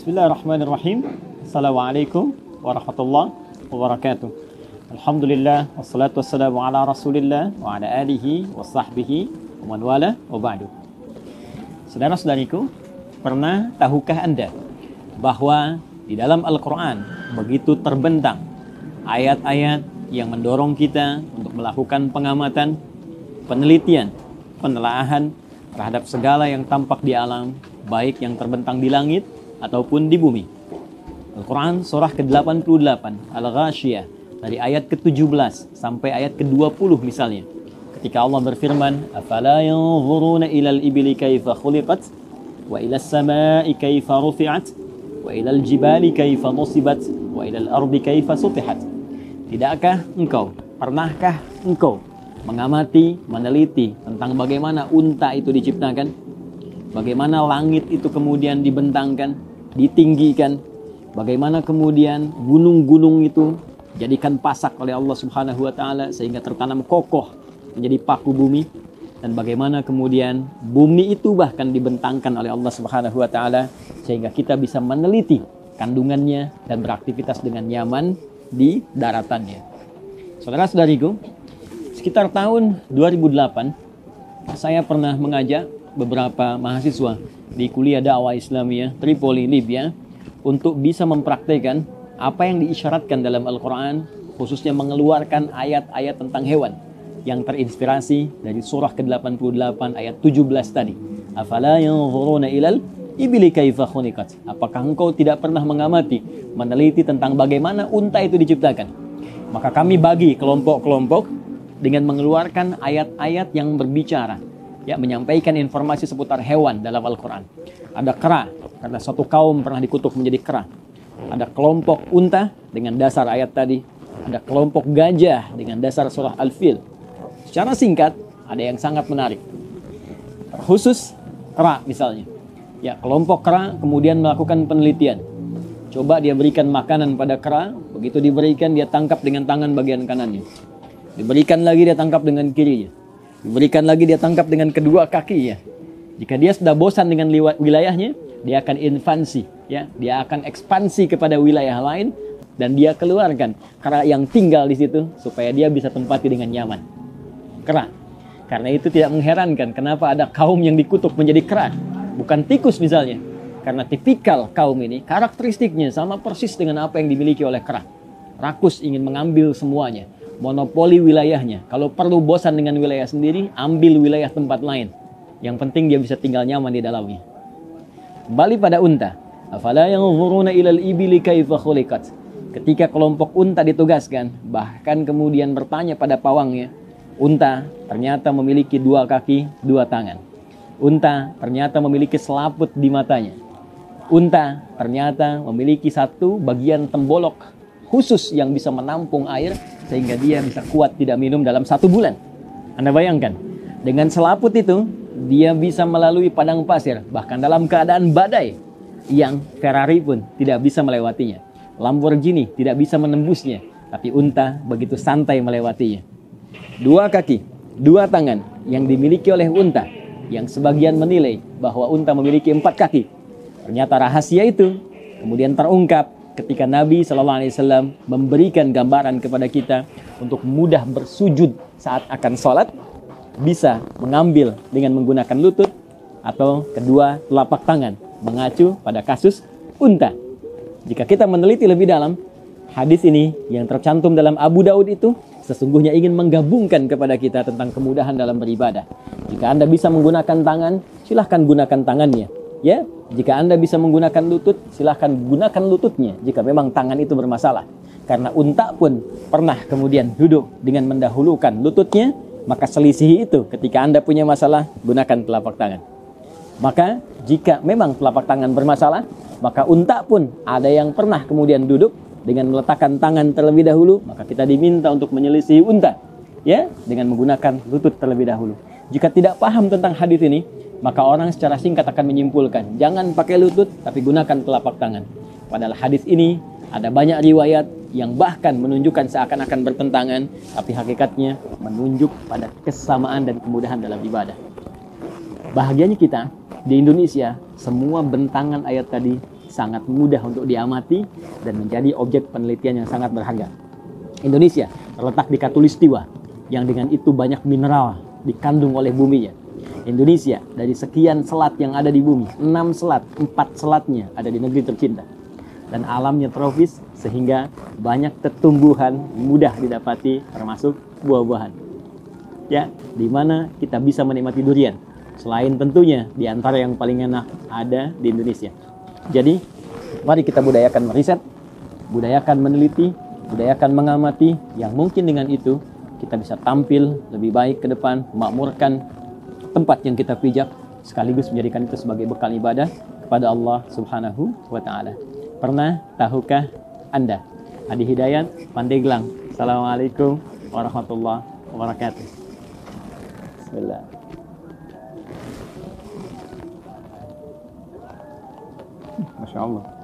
Bismillahirrahmanirrahim. Assalamualaikum warahmatullahi wabarakatuh. Alhamdulillah wassalatu wassalamu ala Rasulillah wa ala alihi wa sahbihi wa man wala wa ba'du. Saudara-saudariku, pernah tahukah Anda bahwa di dalam Al-Qur'an begitu terbentang ayat-ayat yang mendorong kita untuk melakukan pengamatan, penelitian, penelaahan terhadap segala yang tampak di alam, baik yang terbentang di langit ataupun di bumi. Al-Quran surah ke-88 Al-Ghashiyah dari ayat ke-17 sampai ayat ke-20 misalnya. Ketika Allah berfirman, "Afala yanzuruna ilal ibili kaifa khuliqat wa ila samai kaifa rufi'at wa ila jibali kaifa nusibat wa ila ardi kaifa sutihat." Tidakkah engkau, pernahkah engkau mengamati, meneliti tentang bagaimana unta itu diciptakan, bagaimana langit itu kemudian dibentangkan, ditinggikan, bagaimana kemudian gunung-gunung itu jadikan pasak oleh Allah Subhanahu wa taala sehingga tertanam kokoh menjadi paku bumi dan bagaimana kemudian bumi itu bahkan dibentangkan oleh Allah Subhanahu wa taala sehingga kita bisa meneliti kandungannya dan beraktivitas dengan nyaman di daratannya. Saudara-saudariku, Sekitar tahun 2008, saya pernah mengajak beberapa mahasiswa di kuliah dakwah Islamiyah Tripoli, Libya untuk bisa mempraktekkan apa yang diisyaratkan dalam Al-Quran khususnya mengeluarkan ayat-ayat tentang hewan yang terinspirasi dari surah ke-88 ayat 17 tadi. Afala yanzuruna ilal ibili kaifa khuniqat. Apakah engkau tidak pernah mengamati, meneliti tentang bagaimana unta itu diciptakan? Maka kami bagi kelompok-kelompok dengan mengeluarkan ayat-ayat yang berbicara ya menyampaikan informasi seputar hewan dalam Al-Qur'an. Ada kera karena suatu kaum pernah dikutuk menjadi kera. Ada kelompok unta dengan dasar ayat tadi. Ada kelompok gajah dengan dasar surah Al-Fil. Secara singkat ada yang sangat menarik. Khusus kera misalnya. Ya, kelompok kera kemudian melakukan penelitian. Coba dia berikan makanan pada kera, begitu diberikan dia tangkap dengan tangan bagian kanannya Diberikan lagi dia tangkap dengan kirinya. Diberikan lagi dia tangkap dengan kedua kakinya. Jika dia sudah bosan dengan wilayahnya, dia akan invasi, ya, dia akan ekspansi kepada wilayah lain dan dia keluarkan kera yang tinggal di situ supaya dia bisa tempati dengan nyaman. Kera. Karena itu tidak mengherankan kenapa ada kaum yang dikutuk menjadi kera, bukan tikus misalnya. Karena tipikal kaum ini karakteristiknya sama persis dengan apa yang dimiliki oleh kera. Rakus ingin mengambil semuanya monopoli wilayahnya. Kalau perlu bosan dengan wilayah sendiri, ambil wilayah tempat lain. Yang penting dia bisa tinggal nyaman di dalamnya. Kembali pada unta. Afala yanzuruna ilal ibili kaifa. Ketika kelompok unta ditugaskan, bahkan kemudian bertanya pada pawangnya, unta ternyata memiliki dua kaki, dua tangan. Unta ternyata memiliki selaput di matanya. Unta ternyata memiliki satu bagian tembolok khusus yang bisa menampung air sehingga dia bisa kuat tidak minum dalam satu bulan. Anda bayangkan, dengan selaput itu dia bisa melalui padang pasir, bahkan dalam keadaan badai yang Ferrari pun tidak bisa melewatinya. Lamborghini tidak bisa menembusnya, tapi unta begitu santai melewatinya. Dua kaki, dua tangan yang dimiliki oleh unta, yang sebagian menilai bahwa unta memiliki empat kaki. Ternyata rahasia itu kemudian terungkap ketika Nabi Shallallahu Alaihi Wasallam memberikan gambaran kepada kita untuk mudah bersujud saat akan sholat bisa mengambil dengan menggunakan lutut atau kedua telapak tangan mengacu pada kasus unta. Jika kita meneliti lebih dalam, hadis ini yang tercantum dalam Abu Daud itu sesungguhnya ingin menggabungkan kepada kita tentang kemudahan dalam beribadah. Jika Anda bisa menggunakan tangan, silahkan gunakan tangannya. Ya, jika Anda bisa menggunakan lutut, silahkan gunakan lututnya jika memang tangan itu bermasalah. Karena unta pun pernah kemudian duduk dengan mendahulukan lututnya, maka selisih itu ketika Anda punya masalah, gunakan telapak tangan. Maka jika memang telapak tangan bermasalah, maka unta pun ada yang pernah kemudian duduk dengan meletakkan tangan terlebih dahulu, maka kita diminta untuk menyelisihi unta ya dengan menggunakan lutut terlebih dahulu. Jika tidak paham tentang hadis ini, maka orang secara singkat akan menyimpulkan, jangan pakai lutut tapi gunakan telapak tangan. Padahal hadis ini ada banyak riwayat yang bahkan menunjukkan seakan-akan bertentangan, tapi hakikatnya menunjuk pada kesamaan dan kemudahan dalam ibadah. Bahagianya kita di Indonesia, semua bentangan ayat tadi sangat mudah untuk diamati dan menjadi objek penelitian yang sangat berharga. Indonesia terletak di Katulistiwa yang dengan itu banyak mineral dikandung oleh buminya. Indonesia dari sekian selat yang ada di bumi, enam selat, empat selatnya ada di negeri tercinta. Dan alamnya tropis sehingga banyak tumbuhan mudah didapati termasuk buah-buahan. Ya, di mana kita bisa menikmati durian. Selain tentunya di antara yang paling enak ada di Indonesia. Jadi, mari kita budayakan meriset, budayakan meneliti, budayakan mengamati yang mungkin dengan itu kita bisa tampil lebih baik ke depan, makmurkan tempat yang kita pijak sekaligus menjadikan itu sebagai bekal ibadah kepada Allah Subhanahu wa taala. Pernah tahukah Anda? Adi Hidayat, Pandeglang. Assalamualaikum warahmatullahi wabarakatuh. Bismillah. Masya.